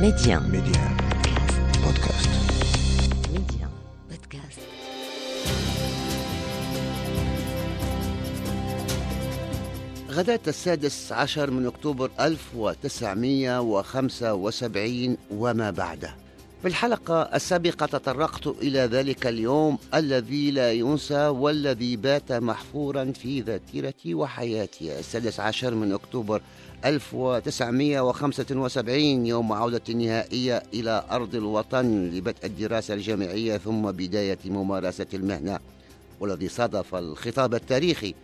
Médien. Médien. Podcast. Médien. Podcast. غداة السادس عشر من أكتوبر ألف وتسعمية وخمسة وسبعين وما بعده في الحلقة السابقة تطرقت إلى ذلك اليوم الذي لا ينسى والذي بات محفورا في ذاكرتي وحياتي. السادس عشر من أكتوبر 1975 يوم عودة النهائية إلى أرض الوطن لبدء الدراسة الجامعية ثم بداية ممارسة المهنة والذي صادف الخطاب التاريخي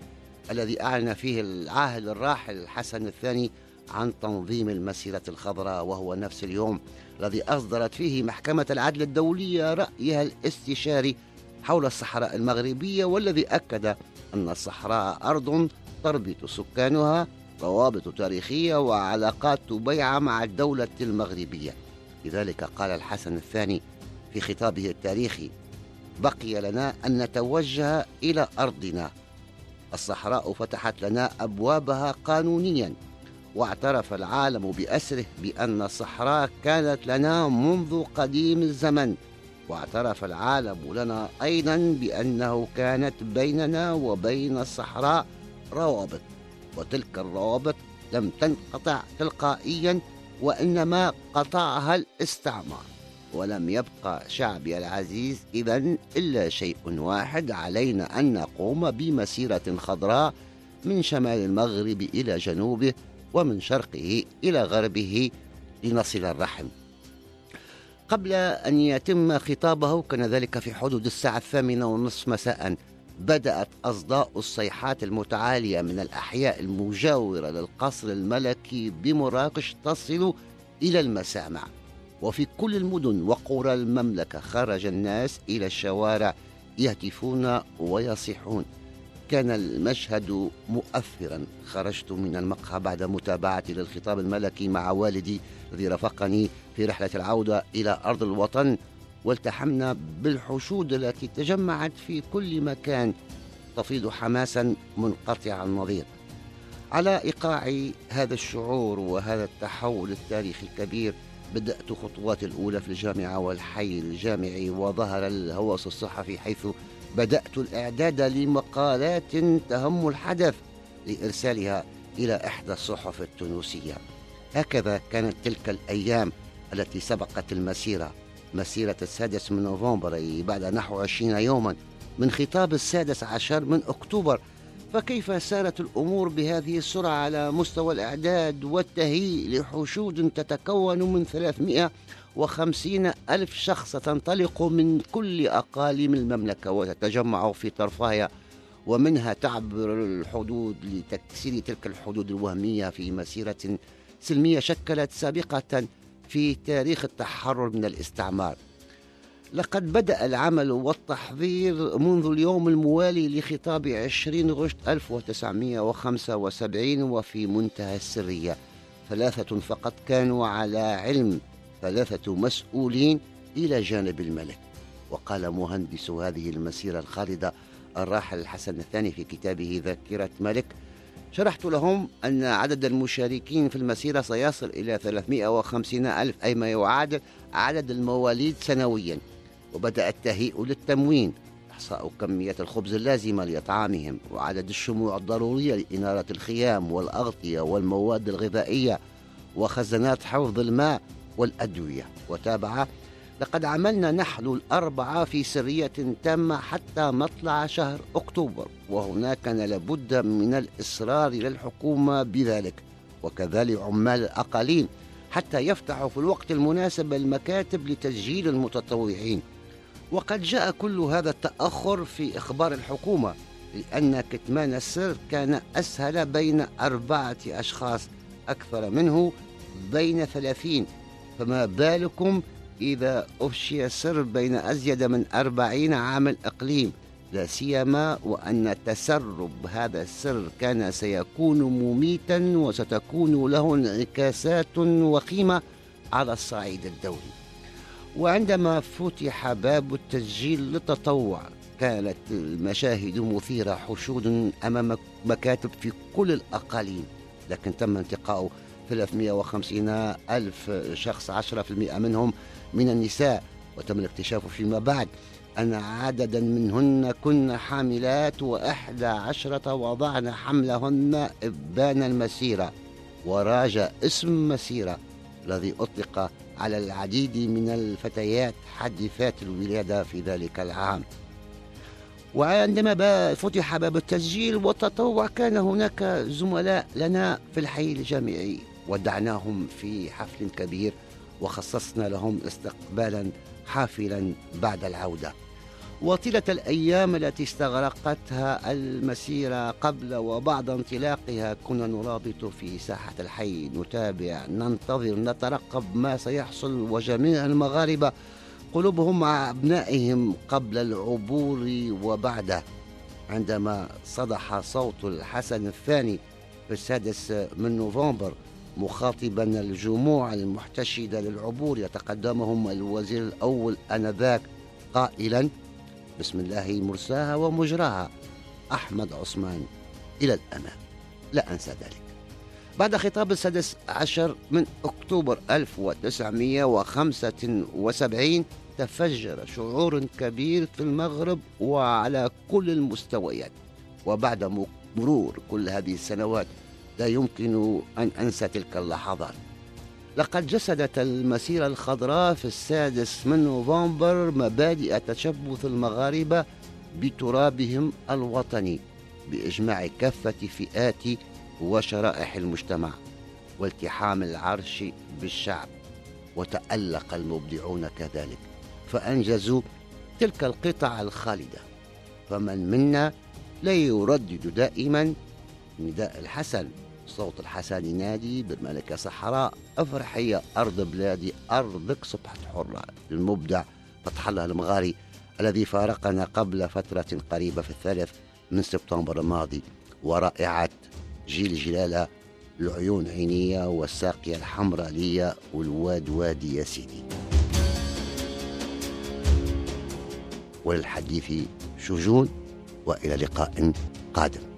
الذي أعلن فيه العاهل الراحل حسن الثاني عن تنظيم المسيرة الخضراء وهو نفس اليوم الذي أصدرت فيه محكمة العدل الدولية رأيها الاستشاري حول الصحراء المغربية والذي أكد أن الصحراء أرض تربط سكانها روابط تاريخية وعلاقات بيعة مع الدولة المغربية. لذلك قال الحسن الثاني في خطابه التاريخي بقي لنا أن نتوجه إلى أرضنا. الصحراء فتحت لنا أبوابها قانونيا واعترف العالم بأسره بأن الصحراء كانت لنا منذ قديم الزمن. واعترف العالم لنا أيضا بأنه كانت بيننا وبين الصحراء روابط وتلك الروابط لم تنقطع تلقائيا وإنما قطعها الاستعمار. ولم يبقى شعبي العزيز إذا إلا شيء واحد علينا أن نقوم بمسيرة خضراء من شمال المغرب إلى جنوبه ومن شرقه إلى غربه لنصل الرحم. قبل أن يتم خطابه كان ذلك في حدود الساعة الثامنة والنصف مساء بدأت أصداء الصيحات المتعالية من الأحياء المجاورة للقصر الملكي بمراكش تصل إلى المسامع. وفي كل المدن وقرى المملكة خرج الناس إلى الشوارع يهتفون ويصيحون. كان المشهد مؤثرا. خرجت من المقهى بعد متابعتي للخطاب الملكي مع والدي الذي رافقني في رحلة العودة إلى أرض الوطن والتحمنا بالحشود التي تجمعت في كل مكان تفيض حماسا منقطع النظير. على إيقاع هذا الشعور وهذا التحول التاريخي الكبير بدأت خطواتي الأولى في الجامعة والحي الجامعي وظهر الهوس الصحفي حيث بدأت الإعداد لمقالات تهم الحدث لإرسالها إلى إحدى الصحف التونسية. هكذا كانت تلك الأيام التي سبقت المسيرة مسيرة السادس من نوفمبر بعد نحو عشرين يوما من خطاب السادس عشر من أكتوبر. فكيف سارت الأمور بهذه السرعة على مستوى الإعداد والتهيئ لحشود تتكون من 350 ألف شخص تنطلق من كل أقاليم المملكة وتتجمع في طرفايا ومنها تعبر الحدود لتكسير تلك الحدود الوهمية في مسيرة سلمية شكلت سابقة في تاريخ التحرر من الاستعمار. لقد بدأ العمل والتحضير منذ اليوم الموالي لخطاب 20 غشت 1975 وفي منتهى السرية. ثلاثة فقط كانوا على علم. ثلاثة مسؤولين إلى جانب الملك. وقال مهندس هذه المسيرة الخالدة الراحل الحسن الثاني في كتابه ذاكرة ملك شرحت لهم أن عدد المشاركين في المسيرة سيصل إلى 350 ألف أي ما يعادل عدد المواليد سنويا وبدأ التهيئ للتموين إحصاء كمية الخبز اللازمة لإطعامهم وعدد الشموع الضرورية لإنارة الخيام والأغطية والمواد الغذائية وخزانات حفظ الماء والأدوية. وتابع لقد عملنا نحن الأربعة في سرية تامة حتى مطلع شهر أكتوبر وهناك كان لابد من الإصرار للحكومة بذلك وكذلك عمال الأقاليم حتى يفتحوا في الوقت المناسب المكاتب لتسجيل المتطوعين. وقد جاء كل هذا التأخر في إخبار الحكومة لأن كتمان السر كان أسهل بين أربعة أشخاص أكثر منه بين ثلاثين. فما بالكم إذا أفشي السر بين أزيد من أربعين عامل إقليم لا سيما وأن تسرب هذا السر كان سيكون مميتا وستكون له انعكاسات وخيمة على الصعيد الدولي. وعندما فتح باب التسجيل للتطوع كانت المشاهد مثيرة حشود أمام مكاتب في كل الأقاليم. لكن تم انتقاء 350 ألف شخص 10% منهم من النساء. وتم الاكتشاف فيما بعد أن عددا منهن كن حاملات وإحدى عشرة وضعن حملهن إبان المسيرة. وراج اسم مسيرة الذي أطلق على العديد من الفتيات حديثات الولادة في ذلك العام. وعندما فتح باب التسجيل والتطوع كان هناك زملاء لنا في الحي الجامعي. ودعناهم في حفل كبير وخصصنا لهم استقبالا حافلا بعد العودة. وطيلة الأيام التي استغرقتها المسيره قبل وبعد انطلاقها كنا نرابط في ساحة الحي نتابع ننتظر نترقب ما سيحصل وجميع المغاربة قلوبهم مع أبنائهم قبل العبور وبعده عندما صدح صوت الحسن الثاني في السادس من نوفمبر مخاطبا الجموع المحتشدة للعبور يتقدمهم الوزير الأول آنذاك قائلا بسم الله مرساها ومجراها أحمد عثمان إلى الأمام لا أنسى ذلك. بعد خطاب السادس عشر من أكتوبر 1975 تفجر شعور كبير في المغرب وعلى كل المستويات. وبعد مرور كل هذه السنوات لا يمكن أن أنسى تلك اللحظات لقد جسدت المسيرة الخضراء في السادس من نوفمبر مبادئ تشبث المغاربة بترابهم الوطني بإجماع كافة فئات وشرائح المجتمع والتحام العرش بالشعب. وتألق المبدعون كذلك فأنجزوا تلك القطع الخالدة. فمن منا لا يردد دائما نداء الحسن. صوت الحسن ينادي بالملكة صحراء افرحي يا أرض بلادي أرضك صبحت حرة. المبدع فتح الله المغاري الذي فارقنا قبل فترة قريبة في الثالث من سبتمبر الماضي ورائعة جيل جلالة العيون عينية والساقية الحمراء ليا والواد وادي يا سيدي وللحديث شجون وإلى لقاء قادم.